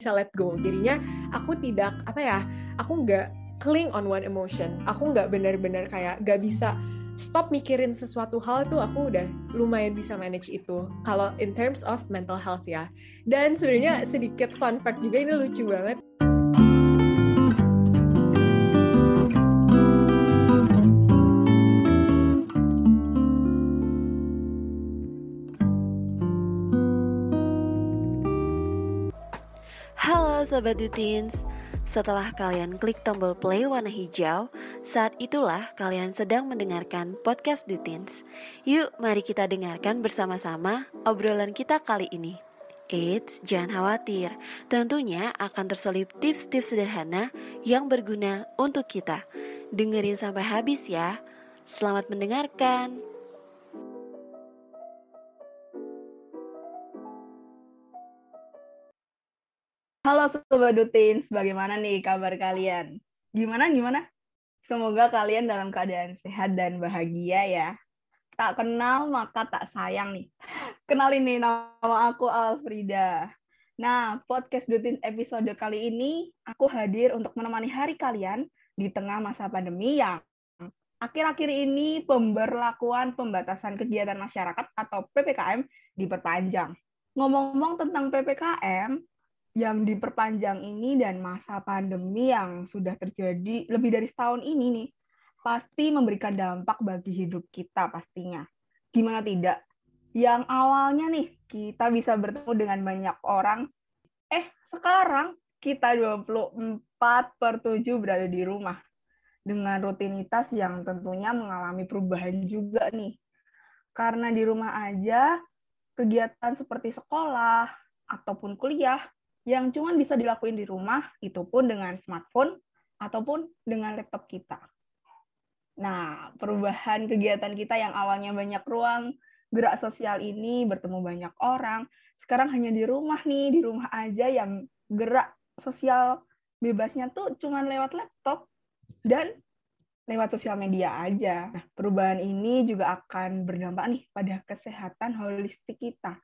bisa let go. Jadinya aku tidak apa ya, aku nggak cling on one emotion. Aku nggak benar-benar kayak nggak bisa stop mikirin sesuatu hal tuh aku udah lumayan bisa manage itu. Kalau in terms of mental health ya. Dan sebenarnya sedikit fun fact juga ini lucu banget. Sobat Dutins, setelah kalian klik tombol play warna hijau, saat itulah kalian sedang mendengarkan podcast Dutins. Yuk mari kita dengarkan bersama-sama obrolan kita kali ini. Eits, jangan khawatir, tentunya akan terselip tips-tips sederhana yang berguna untuk kita. Dengerin sampai habis ya. Selamat mendengarkan. Halo Sobat Dutins, bagaimana nih kabar kalian? Gimana, gimana? Semoga kalian dalam keadaan sehat dan bahagia ya. Tak kenal maka tak sayang nih. Kenalin nih, nama aku Alfrida. Nah, podcast Dutins episode kali ini, aku hadir untuk menemani hari kalian di tengah masa pandemi yang akhir-akhir ini pemberlakuan pembatasan kegiatan masyarakat atau PPKM diperpanjang. Ngomong-ngomong tentang PPKM, yang diperpanjang ini dan masa pandemi yang sudah terjadi lebih dari setahun ini nih pasti memberikan dampak bagi hidup kita pastinya. Gimana tidak? Yang awalnya nih kita bisa bertemu dengan banyak orang, eh sekarang kita 24 per 7 berada di rumah dengan rutinitas yang tentunya mengalami perubahan juga nih. Karena di rumah aja, kegiatan seperti sekolah ataupun kuliah yang cuma bisa dilakuin di rumah, itu pun dengan smartphone ataupun dengan laptop kita. Nah, perubahan kegiatan kita yang awalnya banyak ruang gerak sosial ini, bertemu banyak orang, sekarang hanya di rumah nih, di rumah aja yang gerak sosial bebasnya tuh cuma lewat laptop dan lewat sosial media aja. Nah, perubahan ini juga akan berdampak nih pada kesehatan holistik kita.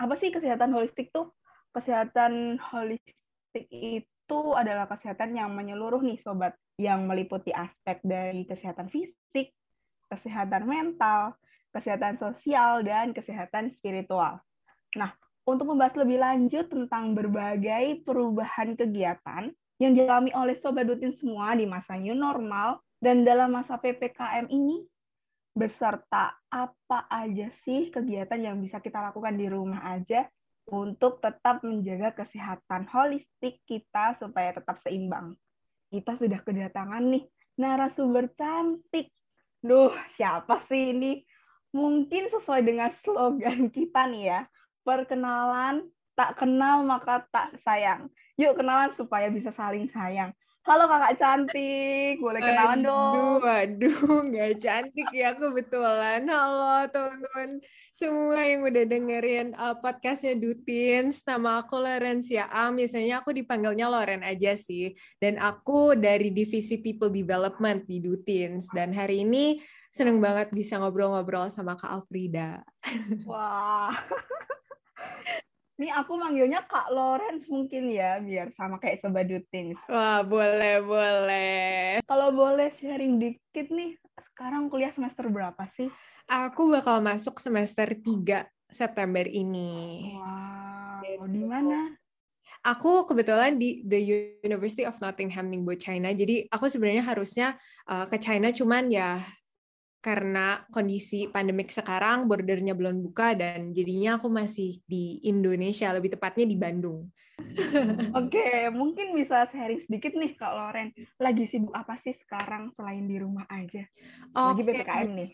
Apa sih kesehatan holistik tuh? Kesehatan holistik itu adalah kesehatan yang menyeluruh nih sobat, yang meliputi aspek dari kesehatan fisik, kesehatan mental, kesehatan sosial, dan kesehatan spiritual. Nah, untuk membahas lebih lanjut tentang berbagai perubahan kegiatan yang dialami oleh Sobat Dutin semua di masa new normal dan dalam masa PPKM ini, beserta apa aja sih kegiatan yang bisa kita lakukan di rumah aja untuk tetap menjaga kesehatan holistik kita supaya tetap seimbang. Kita sudah kedatangan nih narasumber cantik. Duh, siapa sih ini? Mungkin sesuai dengan slogan kita nih ya. Perkenalan, tak kenal maka tak sayang. Yuk kenalan supaya bisa saling sayang. Halo kakak cantik, boleh kenalan aduh, dong. Waduh, nggak cantik ya kebetulan. Halo teman-teman semua yang udah dengerin uh, podcastnya Dutins. Nama aku Lorencia Am, biasanya aku dipanggilnya Loren aja sih. Dan aku dari Divisi People Development di Dutins. Dan hari ini seneng banget bisa ngobrol-ngobrol sama Kak Alfrida. Wah. Ini aku manggilnya Kak Lorenz mungkin ya, biar sama kayak Sobat Dutin. Wah, boleh, boleh. Kalau boleh sharing dikit nih, sekarang kuliah semester berapa sih? Aku bakal masuk semester 3 September ini. Wow, di mana? Aku kebetulan di The University of Nottingham Ningbo China. Jadi aku sebenarnya harusnya uh, ke China cuman ya karena kondisi pandemik sekarang bordernya belum buka dan jadinya aku masih di Indonesia lebih tepatnya di Bandung. Oke, mungkin bisa sharing sedikit nih Kak Loren. Lagi sibuk apa sih sekarang selain di rumah aja? Lagi Oke. PPKM nih.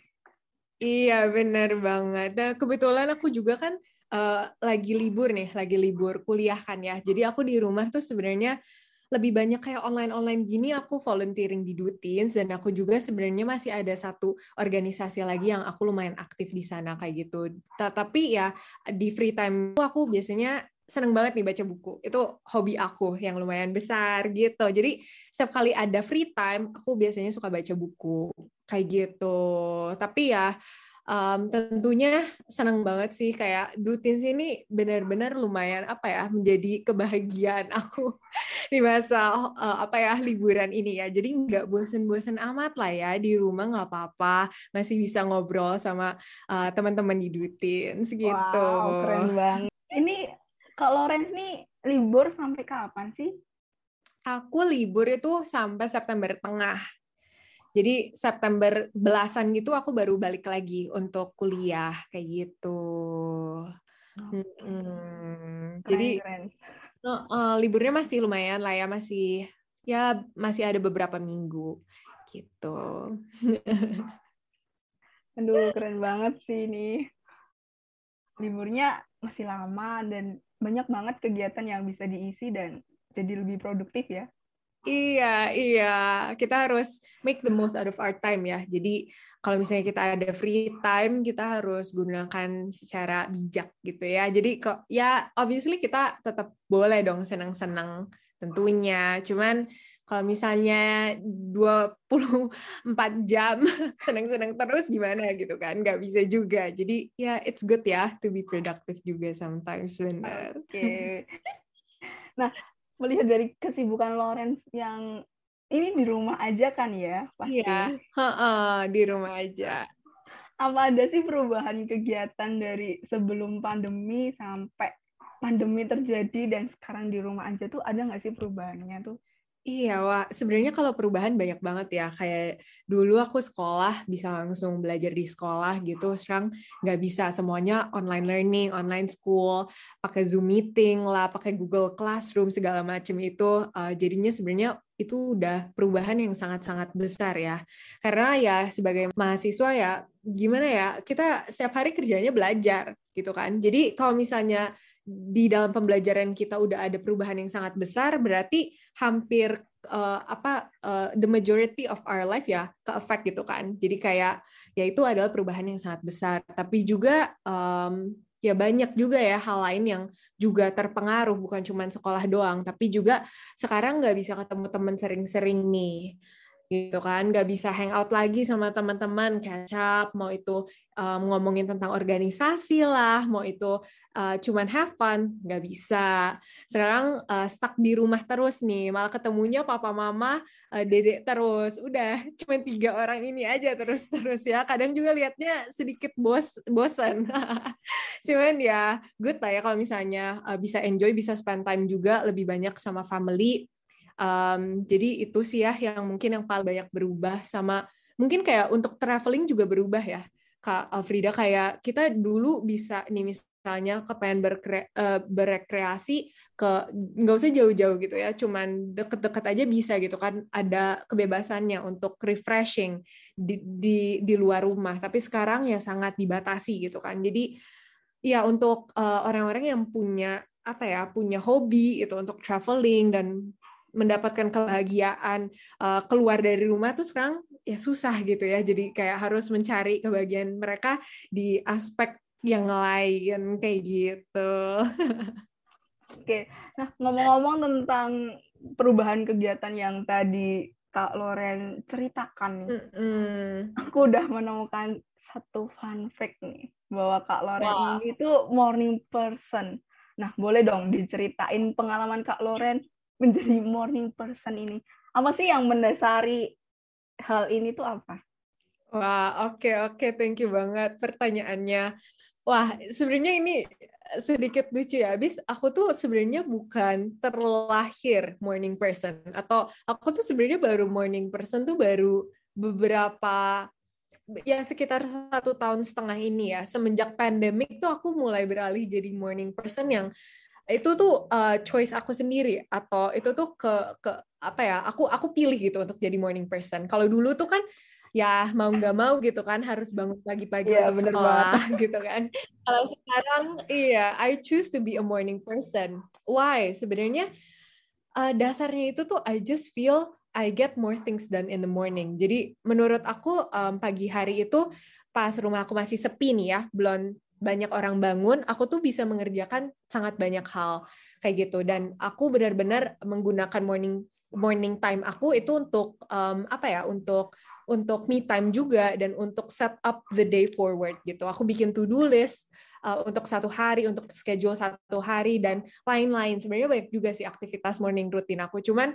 Iya, benar banget. Nah, kebetulan aku juga kan uh, lagi libur nih, lagi libur kuliah kan ya. Jadi aku di rumah tuh sebenarnya lebih banyak kayak online-online gini aku volunteering di Dutins dan aku juga sebenarnya masih ada satu organisasi lagi yang aku lumayan aktif di sana kayak gitu. Tapi ya di free time aku biasanya seneng banget nih baca buku. Itu hobi aku yang lumayan besar gitu. Jadi setiap kali ada free time, aku biasanya suka baca buku kayak gitu. Tapi ya um, tentunya senang banget sih kayak Dutins ini benar-benar lumayan apa ya menjadi kebahagiaan aku di masa uh, apa ya liburan ini ya. Jadi nggak bosen-bosen amat lah ya di rumah nggak apa-apa masih bisa ngobrol sama uh, teman-teman di Dutins gitu. Wow, keren banget. Ini kalau Lorenz nih libur sampai kapan sih? Aku libur itu sampai September tengah. Jadi September belasan gitu aku baru balik lagi untuk kuliah kayak gitu. Hmm. Keren, Jadi keren. Uh, liburnya masih lumayan lah ya masih ya masih ada beberapa minggu gitu. Aduh keren banget sih ini. Liburnya masih lama dan banyak banget kegiatan yang bisa diisi dan jadi lebih produktif ya. Iya, iya. Kita harus make the most out of our time ya. Jadi kalau misalnya kita ada free time, kita harus gunakan secara bijak gitu ya. Jadi kok ya obviously kita tetap boleh dong senang-senang tentunya. Cuman kalau misalnya 24 jam senang-senang terus gimana gitu kan nggak bisa juga jadi ya it's good ya to be productive juga sometimes benar oke okay. nah melihat dari kesibukan Lawrence yang ini di rumah aja kan ya pasti. Iya, di rumah aja. Apa ada sih perubahan kegiatan dari sebelum pandemi sampai pandemi terjadi dan sekarang di rumah aja tuh ada nggak sih perubahannya tuh? Iya, wah sebenarnya kalau perubahan banyak banget ya. Kayak dulu aku sekolah bisa langsung belajar di sekolah gitu, sekarang nggak bisa semuanya online learning, online school, pakai Zoom meeting lah, pakai Google Classroom segala macam itu. Uh, jadinya sebenarnya itu udah perubahan yang sangat-sangat besar ya. Karena ya sebagai mahasiswa ya gimana ya, kita setiap hari kerjanya belajar gitu kan. Jadi kalau misalnya di dalam pembelajaran kita udah ada perubahan yang sangat besar, berarti hampir uh, apa uh, the majority of our life ya ke effect gitu kan. Jadi kayak ya itu adalah perubahan yang sangat besar. Tapi juga um, ya banyak juga ya hal lain yang juga terpengaruh bukan cuma sekolah doang, tapi juga sekarang nggak bisa ketemu teman sering-sering nih gitu kan nggak bisa hangout lagi sama teman-teman catch up mau itu um, ngomongin tentang organisasi lah mau itu uh, cuman have fun nggak bisa. Sekarang uh, stuck di rumah terus nih malah ketemunya papa mama uh, dedek terus. Udah cuma tiga orang ini aja terus terus ya. Kadang juga liatnya sedikit bos bosan cuman ya good lah ya kalau misalnya uh, bisa enjoy bisa spend time juga lebih banyak sama family Um, jadi itu sih ya yang mungkin yang paling banyak berubah sama mungkin kayak untuk traveling juga berubah ya. Kak Alfrida kayak kita dulu bisa nih misalnya kepengen berkre, uh, berekreasi ke nggak usah jauh-jauh gitu ya, cuman deket-deket aja bisa gitu kan ada kebebasannya untuk refreshing di, di di luar rumah. Tapi sekarang ya sangat dibatasi gitu kan. Jadi ya untuk uh, orang-orang yang punya apa ya punya hobi itu untuk traveling dan mendapatkan kebahagiaan uh, keluar dari rumah tuh sekarang ya susah gitu ya. Jadi kayak harus mencari kebahagiaan mereka di aspek yang lain kayak gitu. Oke, nah ngomong-ngomong tentang perubahan kegiatan yang tadi Kak Loren ceritakan nih, mm -hmm. aku udah menemukan satu fun fact nih bahwa Kak Loren wow. ini tuh morning person. Nah, boleh dong diceritain pengalaman Kak Loren menjadi morning person ini? Apa sih yang mendasari hal ini tuh apa? Wah, oke okay, oke, okay. thank you banget pertanyaannya. Wah, sebenarnya ini sedikit lucu ya. Abis aku tuh sebenarnya bukan terlahir morning person atau aku tuh sebenarnya baru morning person tuh baru beberapa ya sekitar satu tahun setengah ini ya semenjak pandemik tuh aku mulai beralih jadi morning person yang itu tuh uh, choice aku sendiri atau itu tuh ke ke apa ya aku aku pilih gitu untuk jadi morning person. Kalau dulu tuh kan ya mau nggak mau gitu kan harus bangun pagi-pagi yeah, untuk sekolah banget. gitu kan. Kalau sekarang iya I choose to be a morning person. Why? Sebenarnya uh, dasarnya itu tuh I just feel I get more things done in the morning. Jadi menurut aku um, pagi hari itu pas rumah aku masih sepi nih ya belum banyak orang bangun, aku tuh bisa mengerjakan sangat banyak hal kayak gitu. Dan aku benar-benar menggunakan morning morning time aku itu untuk um, apa ya? Untuk untuk me time juga dan untuk set up the day forward gitu. Aku bikin to-do list uh, untuk satu hari, untuk schedule satu hari dan lain-lain. Sebenarnya banyak juga sih aktivitas morning routine aku. Cuman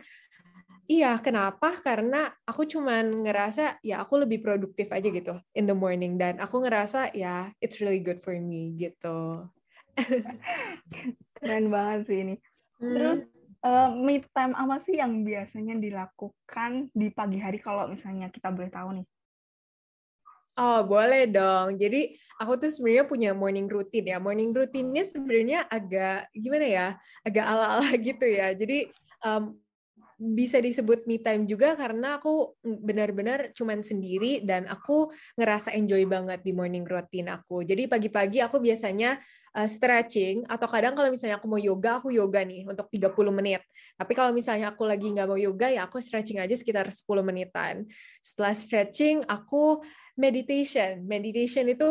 Iya, kenapa? Karena aku cuman ngerasa ya aku lebih produktif aja gitu in the morning dan aku ngerasa ya it's really good for me gitu. Keren banget sih ini. Terus uh, me time apa sih yang biasanya dilakukan di pagi hari kalau misalnya kita boleh tahu nih? Oh, boleh dong. Jadi aku tuh sebenarnya punya morning routine ya. Morning routine-nya sebenarnya agak gimana ya? Agak ala-ala gitu ya. Jadi um, bisa disebut me time juga karena aku benar-benar cuman sendiri dan aku ngerasa enjoy banget di morning routine aku. Jadi pagi-pagi aku biasanya uh, stretching atau kadang kalau misalnya aku mau yoga, aku yoga nih untuk 30 menit. Tapi kalau misalnya aku lagi nggak mau yoga ya aku stretching aja sekitar 10 menitan. Setelah stretching aku meditation. Meditation itu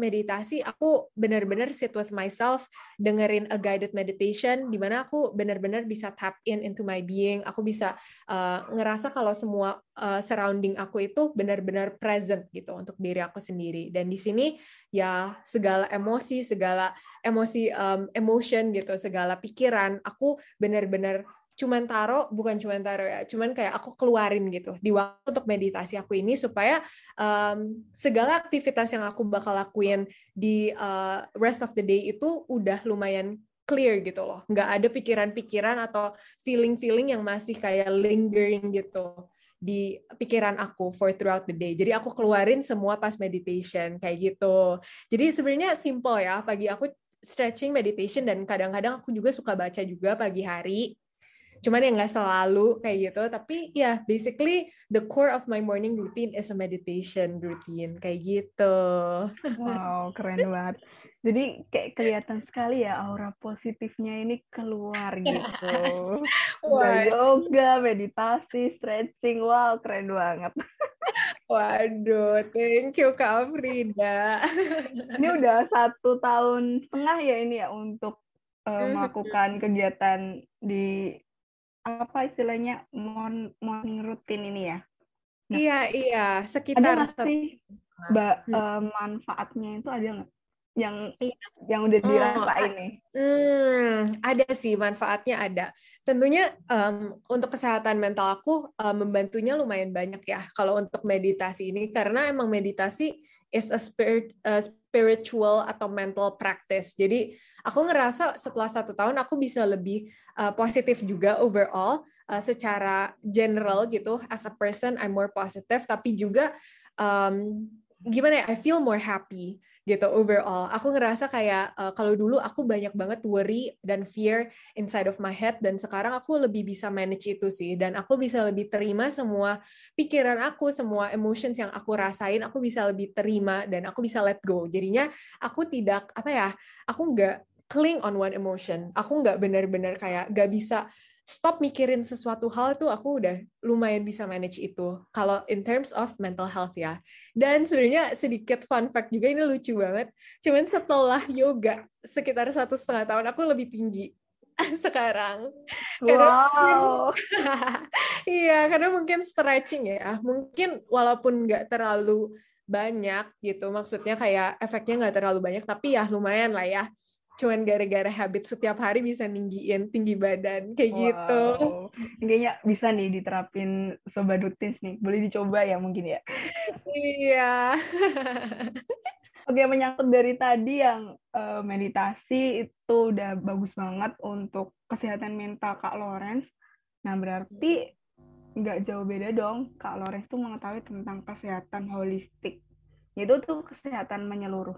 meditasi aku benar-benar sit with myself, dengerin a guided meditation di mana aku benar-benar bisa tap in into my being. Aku bisa uh, ngerasa kalau semua uh, surrounding aku itu benar-benar present gitu untuk diri aku sendiri. Dan di sini ya segala emosi, segala emosi um, emotion gitu, segala pikiran aku benar-benar cuman taruh bukan cuman taruh ya cuman kayak aku keluarin gitu di waktu untuk meditasi aku ini supaya um, segala aktivitas yang aku bakal lakuin di uh, rest of the day itu udah lumayan clear gitu loh nggak ada pikiran-pikiran atau feeling-feeling yang masih kayak lingering gitu di pikiran aku for throughout the day. Jadi aku keluarin semua pas meditation kayak gitu. Jadi sebenarnya simple ya pagi aku stretching meditation dan kadang-kadang aku juga suka baca juga pagi hari cuman ya nggak selalu kayak gitu. Tapi ya yeah, basically the core of my morning routine is a meditation routine. Kayak gitu. Wow keren banget. Jadi kayak kelihatan sekali ya aura positifnya ini keluar gitu. Udah yoga meditasi stretching. Wow keren banget. Waduh, thank you Kak Frida. ini udah satu tahun setengah ya ini ya untuk uh, melakukan kegiatan di apa istilahnya morning routine ini ya? Nah, iya iya sekitar ada sih mbak hmm. uh, manfaatnya itu ada nggak yang iya. yang udah oh, dirasain nih? Hmm, ada sih manfaatnya ada. Tentunya um, untuk kesehatan mental aku um, membantunya lumayan banyak ya kalau untuk meditasi ini karena emang meditasi is a spirit a spiritual atau mental practice. Jadi aku ngerasa setelah satu tahun aku bisa lebih uh, positif juga overall uh, secara general gitu. As a person I'm more positive. Tapi juga um, gimana ya I feel more happy gitu overall. Aku ngerasa kayak uh, kalau dulu aku banyak banget worry dan fear inside of my head dan sekarang aku lebih bisa manage itu sih dan aku bisa lebih terima semua pikiran aku, semua emotions yang aku rasain, aku bisa lebih terima dan aku bisa let go. Jadinya aku tidak apa ya, aku nggak cling on one emotion. Aku nggak benar-benar kayak nggak bisa stop mikirin sesuatu hal tuh aku udah lumayan bisa manage itu. Kalau in terms of mental health ya. Dan sebenarnya sedikit fun fact juga ini lucu banget. Cuman setelah yoga sekitar satu setengah tahun aku lebih tinggi sekarang. Wow. iya, karena mungkin stretching ya. Mungkin walaupun nggak terlalu banyak gitu, maksudnya kayak efeknya nggak terlalu banyak, tapi ya lumayan lah ya cuman gara-gara habit setiap hari bisa ninggiin tinggi badan kayak wow. gitu. Kayaknya bisa nih diterapin sobat rutins nih. Boleh dicoba ya mungkin ya. iya. Oke, menyangkut dari tadi yang uh, meditasi itu udah bagus banget untuk kesehatan mental Kak Lawrence. Nah, berarti nggak jauh beda dong Kak Lawrence tuh mengetahui tentang kesehatan holistik. Itu tuh kesehatan menyeluruh.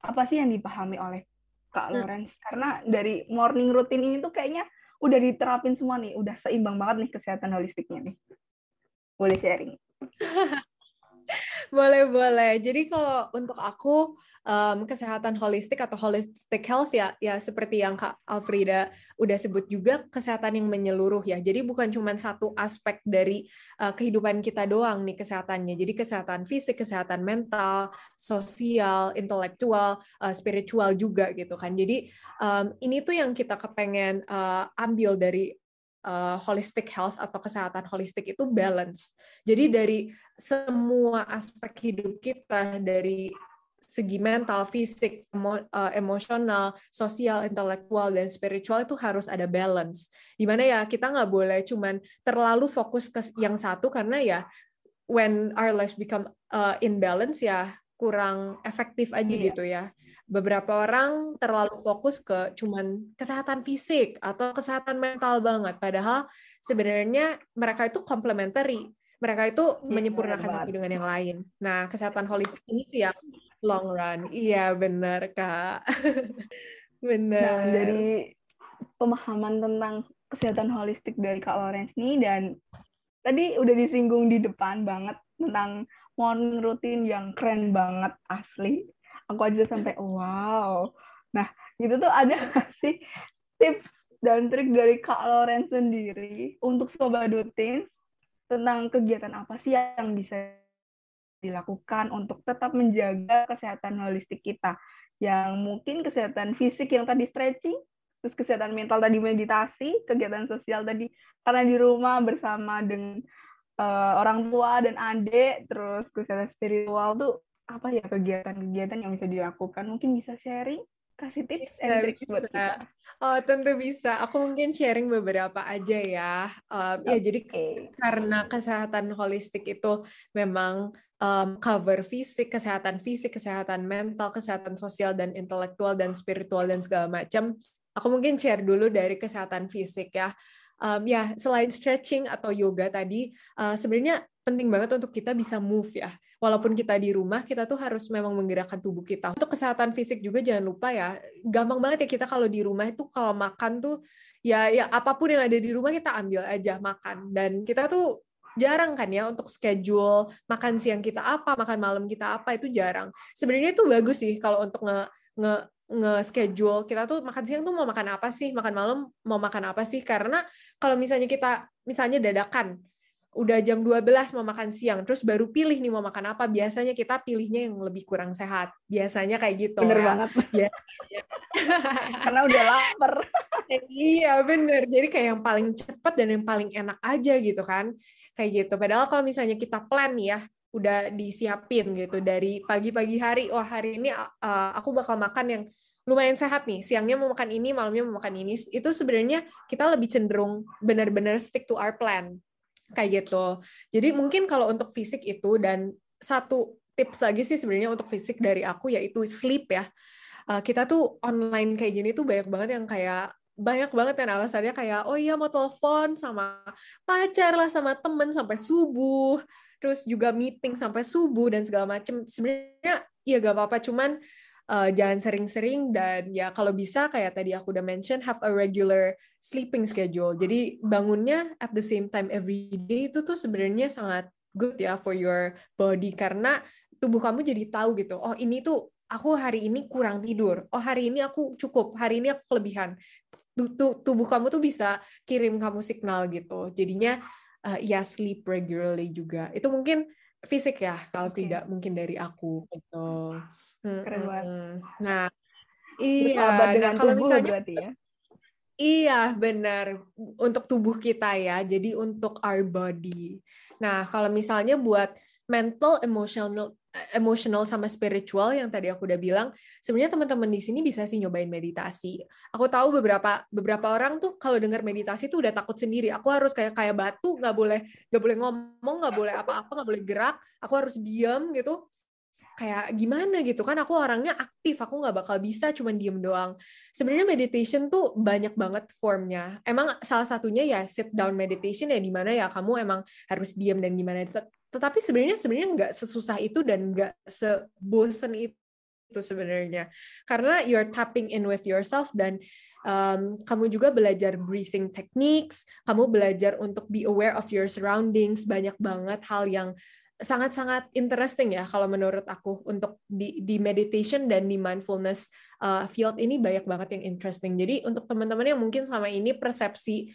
Apa sih yang dipahami oleh Kak hmm. Lawrence karena dari morning routine ini tuh kayaknya udah diterapin semua nih, udah seimbang banget nih kesehatan holistiknya nih. Boleh sharing. boleh boleh. Jadi kalau untuk aku um, kesehatan holistik atau holistic health ya ya seperti yang Kak Alfrida udah sebut juga kesehatan yang menyeluruh ya. Jadi bukan cuma satu aspek dari uh, kehidupan kita doang nih kesehatannya. Jadi kesehatan fisik, kesehatan mental, sosial, intelektual, uh, spiritual juga gitu kan. Jadi um, ini tuh yang kita kepengen uh, ambil dari uh, holistic health atau kesehatan holistik itu balance. Jadi dari semua aspek hidup kita dari segi mental, fisik, uh, emosional, sosial, intelektual, dan spiritual itu harus ada balance. Di mana ya kita nggak boleh cuman terlalu fokus ke yang satu karena ya when our lives become uh, imbalance ya kurang efektif aja yeah. gitu ya. Beberapa orang terlalu fokus ke cuman kesehatan fisik atau kesehatan mental banget, padahal sebenarnya mereka itu complementary. Mereka itu yeah, menyempurnakan satu dengan yang lain. Nah, kesehatan holistik ini sih yang long run. Iya, benar, Kak. benar. Nah, dari pemahaman tentang kesehatan holistik dari Kak Lawrence nih dan tadi udah disinggung di depan banget tentang morning routine yang keren banget asli. Aku aja sampai wow. Nah, itu tuh ada sih tips dan trik dari Kak Loren sendiri untuk sobat dutin tentang kegiatan apa sih yang bisa dilakukan untuk tetap menjaga kesehatan holistik kita yang mungkin kesehatan fisik yang tadi stretching terus kesehatan mental tadi meditasi kegiatan sosial tadi karena di rumah bersama dengan uh, orang tua dan adik terus kesehatan spiritual tuh apa ya kegiatan-kegiatan yang bisa dilakukan? Mungkin bisa sharing? Kasih tips bisa, and tricks buat kita. Oh tentu bisa. Aku mungkin sharing beberapa aja ya. Um, okay. ya jadi karena kesehatan holistik itu memang um, cover fisik kesehatan fisik kesehatan mental kesehatan sosial dan intelektual dan spiritual dan segala macam aku mungkin share dulu dari kesehatan fisik ya um, ya selain stretching atau yoga tadi uh, sebenarnya penting banget untuk kita bisa move ya. Walaupun kita di rumah kita tuh harus memang menggerakkan tubuh kita. Untuk kesehatan fisik juga jangan lupa ya gampang banget ya kita kalau di rumah itu kalau makan tuh ya ya apa pun yang ada di rumah kita ambil aja makan. Dan kita tuh jarang kan ya untuk schedule makan siang kita apa makan malam kita apa itu jarang. Sebenarnya itu bagus sih kalau untuk nge, nge nge-schedule kita tuh makan siang tuh mau makan apa sih, makan malam mau makan apa sih? Karena kalau misalnya kita misalnya dadakan udah jam 12 mau makan siang, terus baru pilih nih mau makan apa, biasanya kita pilihnya yang lebih kurang sehat. Biasanya kayak gitu. Bener ya. banget. Ya. Karena udah lapar. iya, bener. Jadi kayak yang paling cepat dan yang paling enak aja gitu kan. Kayak gitu. Padahal kalau misalnya kita plan nih ya, udah disiapin gitu. Dari pagi-pagi hari wah hari ini uh, aku bakal makan yang lumayan sehat nih. Siangnya mau makan ini malamnya mau makan ini. Itu sebenarnya kita lebih cenderung benar-benar stick to our plan. Kayak gitu. Jadi mungkin kalau untuk fisik itu dan satu tips lagi sih sebenarnya untuk fisik dari aku yaitu sleep ya. Uh, kita tuh online kayak gini tuh banyak banget yang kayak banyak banget kan alasannya kayak oh iya mau telepon sama pacar lah sama temen sampai subuh terus juga meeting sampai subuh dan segala macem. Sebenarnya ya gak apa-apa. Cuman uh, jangan sering-sering dan ya kalau bisa kayak tadi aku udah mention have a regular sleeping schedule. Jadi bangunnya at the same time every day itu tuh sebenarnya sangat good ya for your body. Karena tubuh kamu jadi tahu gitu oh ini tuh aku hari ini kurang tidur. Oh hari ini aku cukup. Hari ini aku kelebihan. Tubuh kamu tuh bisa kirim kamu signal gitu. Jadinya uh, ya sleep regularly juga. Itu mungkin fisik ya kalau okay. tidak mungkin dari aku gitu. Keren banget. Nah, iya. Nah, kalau misalnya berarti ya. Iya, benar. Untuk tubuh kita ya. Jadi untuk our body. Nah, kalau misalnya buat mental, emotional, emotional sama spiritual yang tadi aku udah bilang, sebenarnya teman-teman di sini bisa sih nyobain meditasi. Aku tahu beberapa beberapa orang tuh kalau dengar meditasi tuh udah takut sendiri. Aku harus kayak kayak batu, nggak boleh nggak boleh ngomong, nggak boleh apa-apa, nggak boleh gerak. Aku harus diam gitu. Kayak gimana gitu kan? Aku orangnya aktif, aku nggak bakal bisa cuman diem doang. Sebenarnya meditation tuh banyak banget formnya. Emang salah satunya ya sit down meditation ya di mana ya kamu emang harus diam dan gimana tetapi sebenarnya sebenarnya nggak sesusah itu dan nggak sebosen itu sebenarnya karena you're tapping in with yourself dan um, kamu juga belajar breathing techniques kamu belajar untuk be aware of your surroundings banyak banget hal yang sangat-sangat interesting ya kalau menurut aku untuk di di meditation dan di mindfulness uh, field ini banyak banget yang interesting. Jadi untuk teman-teman yang mungkin selama ini persepsi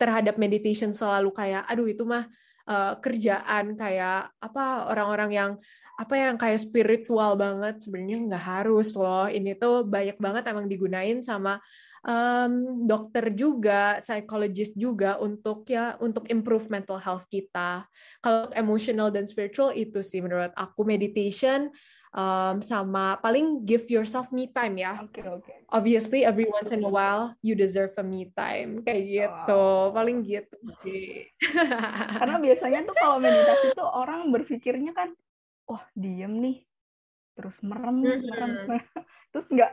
terhadap meditation selalu kayak aduh itu mah uh, kerjaan kayak apa orang-orang yang apa yang kayak spiritual banget sebenarnya nggak harus loh ini tuh banyak banget emang digunain sama um, dokter juga, psychologist juga untuk ya untuk improve mental health kita. Kalau emotional dan spiritual itu sih menurut aku meditation um, sama paling give yourself me time ya. Oke okay, oke. Okay. Obviously every once in a while you deserve a me time kayak gitu. Oh. Paling gitu sih. Karena biasanya tuh kalau meditasi tuh orang berpikirnya kan, wah diem nih, terus merem, -hmm. merem, terus nggak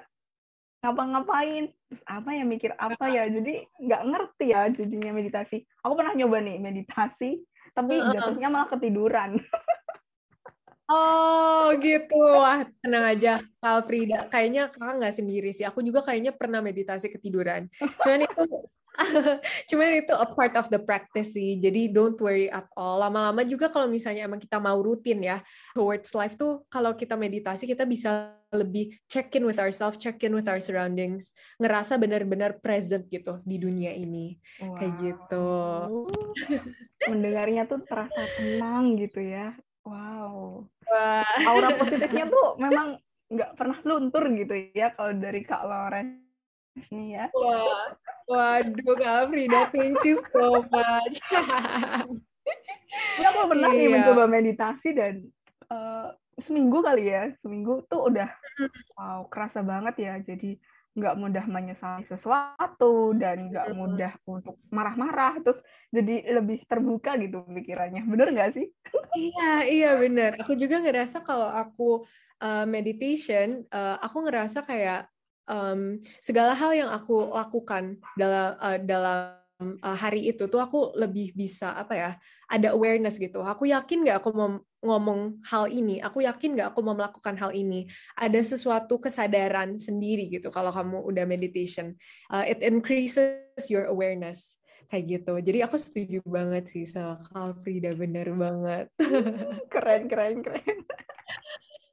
ngapa-ngapain, terus apa ya mikir apa ya, jadi nggak ngerti ya jadinya meditasi. Aku pernah nyoba nih meditasi, tapi jatuhnya malah ketiduran. Oh gitu, wah tenang aja Kak Frida. Kayaknya kakak nggak sendiri sih. Aku juga kayaknya pernah meditasi ketiduran. Cuman itu Cuman itu a part of the practice sih. Jadi don't worry at all. Lama-lama juga kalau misalnya emang kita mau rutin ya towards life tuh kalau kita meditasi kita bisa lebih check in with ourselves, check in with our surroundings, ngerasa benar-benar present gitu di dunia ini. Wow. Kayak gitu. Mendengarnya tuh terasa tenang gitu ya. Wow. Wah. Aura positifnya tuh memang nggak pernah luntur gitu ya kalau dari Kak Loren nih ya. Wah. Waduh Kak Frida, thank you so much. ya, aku pernah iya. nih mencoba meditasi dan uh, seminggu kali ya, seminggu tuh udah wow kerasa banget ya. Jadi nggak mudah menyesali sesuatu dan nggak mudah untuk marah-marah terus jadi lebih terbuka gitu pikirannya. Bener nggak sih? Iya iya bener. Aku juga ngerasa kalau aku uh, meditation uh, aku ngerasa kayak um, segala hal yang aku lakukan dalam uh, dalam uh, hari itu tuh aku lebih bisa apa ya ada awareness gitu. Aku yakin nggak aku mau ngomong hal ini? Aku yakin nggak aku mau melakukan hal ini? Ada sesuatu kesadaran sendiri gitu kalau kamu udah meditation. Uh, it increases your awareness. Kayak gitu. Jadi aku setuju banget sih sama Kak Frida bener banget. Keren keren keren.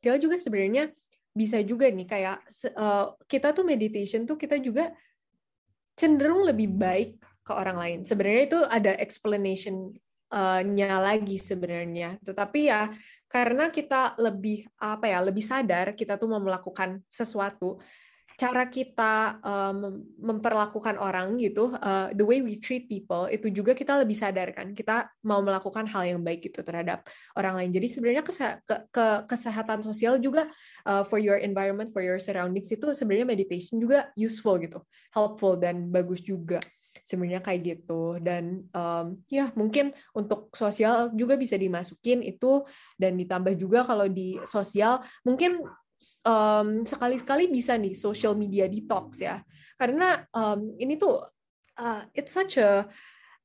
Sila juga sebenarnya bisa juga nih kayak uh, kita tuh meditation tuh kita juga cenderung lebih baik ke orang lain. Sebenarnya itu ada explanation-nya lagi sebenarnya. Tetapi ya karena kita lebih apa ya, lebih sadar kita tuh mau melakukan sesuatu, cara kita um, memperlakukan orang gitu, uh, the way we treat people itu juga kita lebih sadar kan, kita mau melakukan hal yang baik gitu terhadap orang lain. Jadi sebenarnya ke, ke kesehatan sosial juga uh, for your environment, for your surroundings itu sebenarnya meditation juga useful gitu, helpful dan bagus juga sebenarnya kayak gitu. Dan um, ya mungkin untuk sosial juga bisa dimasukin itu dan ditambah juga kalau di sosial mungkin um, sekali-sekali bisa nih social media detox ya. Karena um, ini tuh uh, it's such a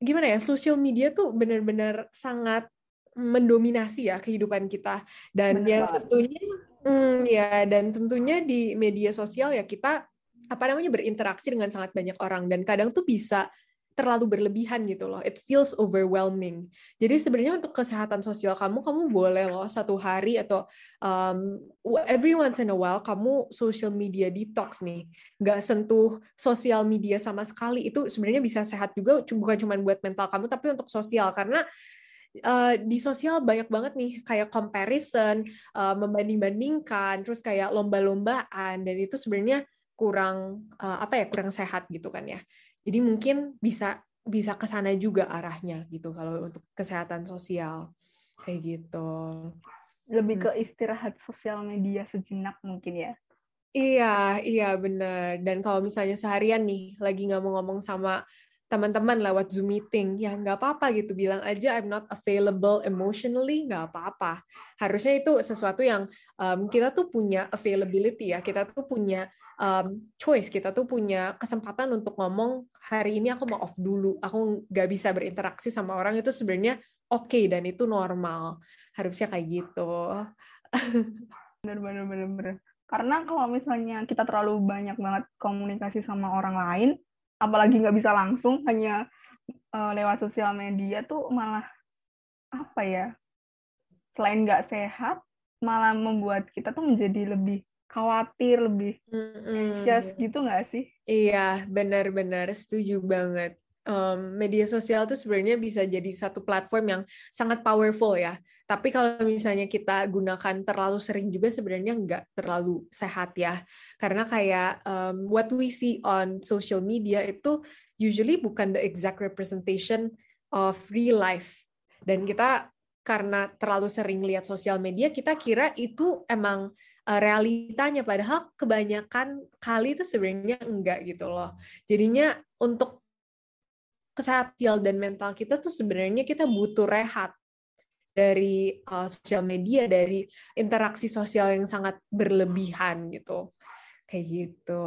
gimana ya social media tuh benar-benar sangat mendominasi ya kehidupan kita. Dan Benar. yang tentunya hmm, ya dan tentunya di media sosial ya kita apa namanya berinteraksi dengan sangat banyak orang dan kadang tuh bisa terlalu berlebihan gitu loh. It feels overwhelming. Jadi sebenarnya untuk kesehatan sosial kamu, kamu boleh loh satu hari atau um, every once in a while kamu social media detox nih. Nggak sentuh sosial media sama sekali. Itu sebenarnya bisa sehat juga, bukan cuma buat mental kamu, tapi untuk sosial. Karena uh, di sosial banyak banget nih kayak comparison, uh, membanding-bandingkan, terus kayak lomba-lombaan, dan itu sebenarnya kurang uh, apa ya kurang sehat gitu kan ya. Jadi mungkin bisa bisa ke sana juga arahnya gitu kalau untuk kesehatan sosial kayak gitu. Lebih hmm. ke istirahat sosial media sejenak mungkin ya. Iya iya bener. Dan kalau misalnya seharian nih lagi nggak mau ngomong sama teman-teman lewat Zoom meeting, ya nggak apa-apa gitu, bilang aja I'm not available emotionally, nggak apa-apa. Harusnya itu sesuatu yang um, kita tuh punya availability ya, kita tuh punya um, choice, kita tuh punya kesempatan untuk ngomong hari ini aku mau off dulu, aku nggak bisa berinteraksi sama orang itu sebenarnya oke okay, dan itu normal. Harusnya kayak gitu. bener bener bener. Karena kalau misalnya kita terlalu banyak banget komunikasi sama orang lain, apalagi nggak bisa langsung hanya uh, lewat sosial media tuh malah apa ya selain nggak sehat malah membuat kita tuh menjadi lebih khawatir lebih mm -hmm. gitu nggak sih? Iya benar-benar. Setuju banget um, media sosial tuh sebenarnya bisa jadi satu platform yang sangat powerful ya. Tapi kalau misalnya kita gunakan terlalu sering juga sebenarnya nggak terlalu sehat ya. Karena kayak um, what we see on social media itu usually bukan the exact representation of real life. Dan kita karena terlalu sering lihat sosial media, kita kira itu emang uh, realitanya. Padahal kebanyakan kali itu sebenarnya enggak gitu loh. Jadinya untuk kesehatan dan mental kita tuh sebenarnya kita butuh rehat dari uh, sosial media, dari interaksi sosial yang sangat berlebihan gitu. Kayak gitu.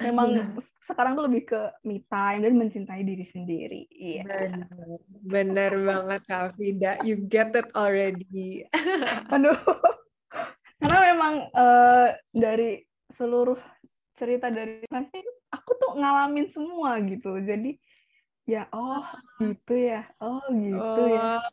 Memang sekarang tuh lebih ke me time dan mencintai diri sendiri. Iya. Yeah. Bener, bener banget Kak Frida. You get it already. Aduh. Karena memang uh, dari seluruh cerita dari pasti aku tuh ngalamin semua gitu. Jadi ya oh gitu ya. Oh gitu ya. oh. ya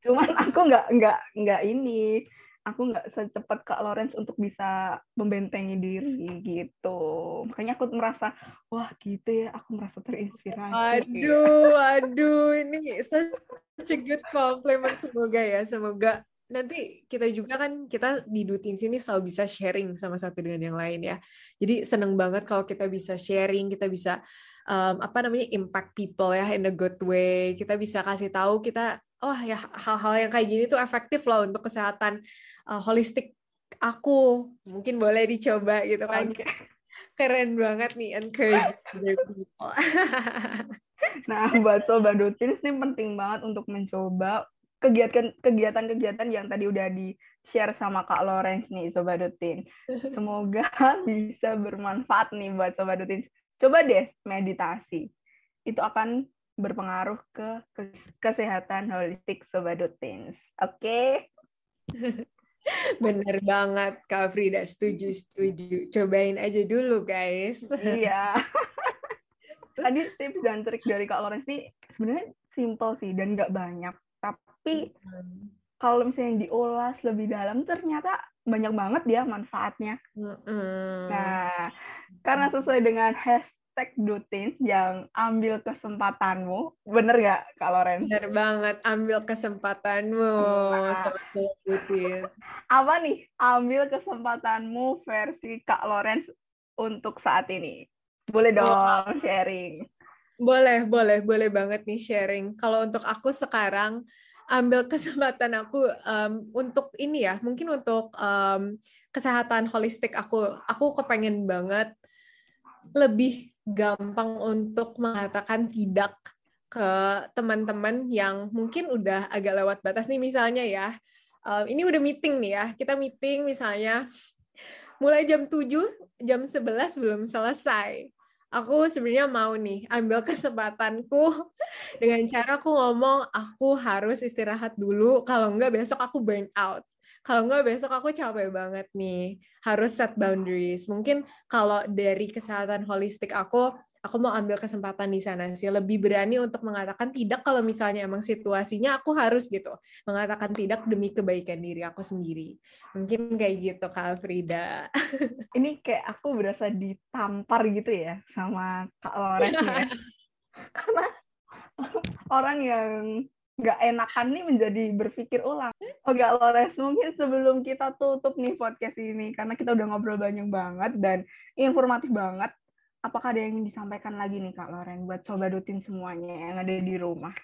cuman aku nggak nggak nggak ini. Aku nggak secepat kak Lawrence untuk bisa membentengi diri gitu. Makanya aku merasa wah gitu ya. Aku merasa terinspirasi. Aduh aduh. Ini such a good compliment. Semoga ya semoga nanti kita juga kan kita di Dutin sini selalu bisa sharing sama satu dengan yang lain ya. Jadi seneng banget kalau kita bisa sharing, kita bisa um, apa namanya impact people ya in a good way. Kita bisa kasih tahu kita oh ya hal-hal yang kayak gini tuh efektif loh untuk kesehatan uh, holistik aku. Mungkin boleh dicoba gitu kan. Okay. Keren banget nih encourage other people. nah, buat sobat Dutin ini penting banget untuk mencoba kegiatan-kegiatan yang tadi udah di share sama Kak Lawrence nih Sobat Dutin. Semoga bisa bermanfaat nih buat Sobat Dutin. Coba deh meditasi. Itu akan berpengaruh ke kesehatan holistik Sobat Dutin. Oke? Okay? Bener banget Kak Frida, setuju, setuju. Cobain aja dulu guys. Iya. Tadi tips dan trik dari Kak Lawrence nih sebenarnya simple sih dan nggak banyak tapi hmm. kalau misalnya diolah lebih dalam ternyata banyak banget dia manfaatnya. Hmm. Nah, karena sesuai dengan hashtag Dutins yang ambil kesempatanmu, bener nggak Kak Loren? Bener banget, ambil kesempatanmu, nah. Dutins. Apa nih ambil kesempatanmu versi Kak Lorenz untuk saat ini? Boleh dong oh. sharing. Boleh, boleh, boleh banget nih sharing. Kalau untuk aku sekarang, ambil kesempatan aku um, untuk ini ya, mungkin untuk um, kesehatan holistik aku, aku kepengen banget lebih gampang untuk mengatakan tidak ke teman-teman yang mungkin udah agak lewat batas nih misalnya ya. Um, ini udah meeting nih ya, kita meeting misalnya mulai jam 7, jam 11 belum selesai aku sebenarnya mau nih ambil kesempatanku. Dengan cara aku ngomong aku harus istirahat dulu. Kalau enggak besok aku burn out kalau enggak besok aku capek banget nih. Harus set boundaries. Mungkin kalau dari kesehatan holistik aku aku mau ambil kesempatan di sana sih. Lebih berani untuk mengatakan tidak kalau misalnya emang situasinya aku harus gitu. Mengatakan tidak demi kebaikan diri aku sendiri. Mungkin kayak gitu Kak Frida ini kayak aku berasa ditampar gitu ya sama Kak Loren ya. Karena orang yang nggak enakan nih menjadi berpikir ulang. Oke, Lores, mungkin sebelum kita tutup nih podcast ini, karena kita udah ngobrol banyak banget dan informatif banget, apakah ada yang ingin disampaikan lagi nih Kak Loren buat coba dutin semuanya yang ada di rumah?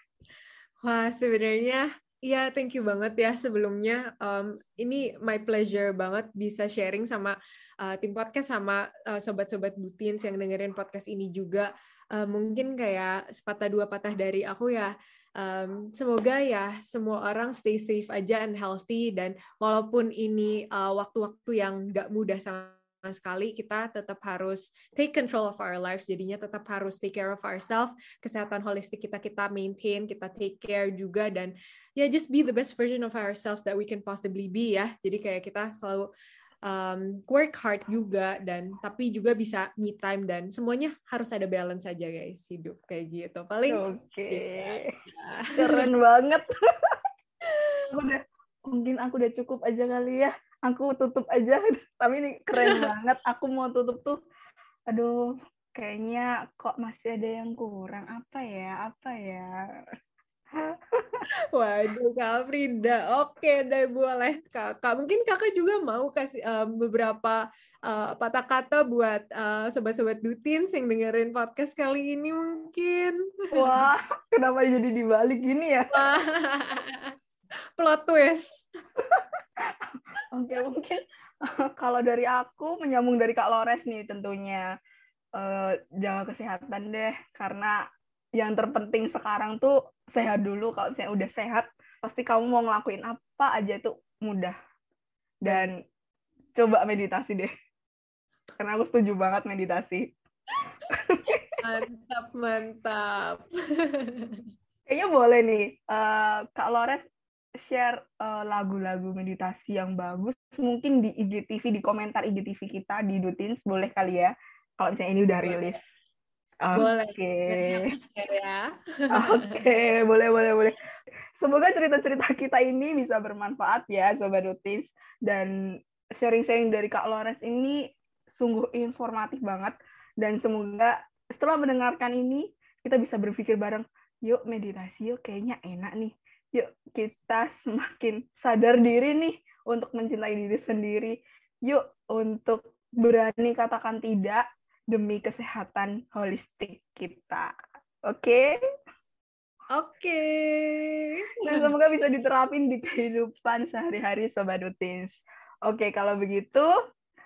Wah, sebenarnya ya thank you banget ya sebelumnya. Um, ini my pleasure banget bisa sharing sama uh, tim podcast sama uh, sobat-sobat Dutins yang dengerin podcast ini juga. Uh, mungkin kayak sepatah dua patah dari aku ya. Um, semoga ya semua orang stay safe aja and healthy dan walaupun ini waktu-waktu uh, yang gak mudah sama sekali kita tetap harus take control of our lives jadinya tetap harus take care of ourselves kesehatan holistik kita kita maintain kita take care juga dan ya yeah, just be the best version of ourselves that we can possibly be ya jadi kayak kita selalu um, work hard juga dan tapi juga bisa me time dan semuanya harus ada balance saja guys hidup kayak gitu. Paling oke. okay. ya. keren banget. Udah mungkin aku udah cukup aja kali ya. Aku tutup aja. Tapi ini keren banget. Aku mau tutup tuh aduh kayaknya kok masih ada yang kurang. Apa ya? Apa ya Waduh, Kak Frida. Oke deh, boleh Kakak. Mungkin Kakak juga mau kasih uh, beberapa uh, patah kata buat uh, sobat-sobat Dutin yang dengerin podcast kali ini mungkin. Wah, kenapa jadi dibalik gini ya? Plot twist. Oke, mungkin kalau dari aku menyambung dari Kak Lores nih tentunya uh, jaga kesehatan deh karena yang terpenting sekarang tuh sehat dulu. Kalau misalnya udah sehat pasti kamu mau ngelakuin apa aja itu mudah. Dan coba meditasi deh. Karena aku setuju banget meditasi. Mantap mantap. Kayaknya boleh nih uh, kak Lores share uh, lagu-lagu meditasi yang bagus. Mungkin di IGTV di komentar IGTV kita di Dutins boleh kali ya. Kalau misalnya ini udah rilis. Boleh. Oke. Ya. Oke, boleh boleh boleh. Semoga cerita-cerita kita ini bisa bermanfaat ya Sobat Rutis dan sharing-sharing dari Kak Lores ini sungguh informatif banget dan semoga setelah mendengarkan ini kita bisa berpikir bareng, yuk meditasi yuk kayaknya enak nih. Yuk kita semakin sadar diri nih untuk mencintai diri sendiri. Yuk untuk berani katakan tidak demi kesehatan holistik kita. Oke? Okay? Oke. Okay. Dan semoga bisa diterapin di kehidupan sehari-hari Sobat Rutins. Oke, okay, kalau begitu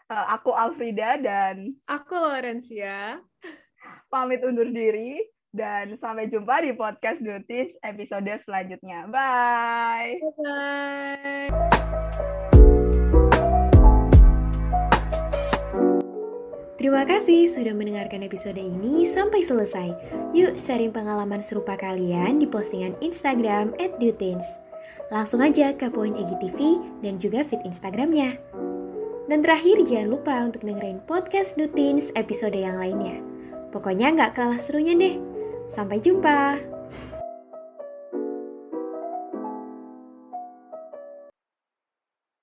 eh, aku Alfrida dan aku Laurencia. Pamit undur diri dan sampai jumpa di podcast Dutis episode selanjutnya. Bye. Bye. Terima kasih sudah mendengarkan episode ini sampai selesai. Yuk sharing pengalaman serupa kalian di postingan Instagram @dutins. Langsung aja ke poin EGTV dan juga feed Instagramnya. Dan terakhir jangan lupa untuk dengerin podcast Dutins episode yang lainnya. Pokoknya nggak kalah serunya deh. Sampai jumpa!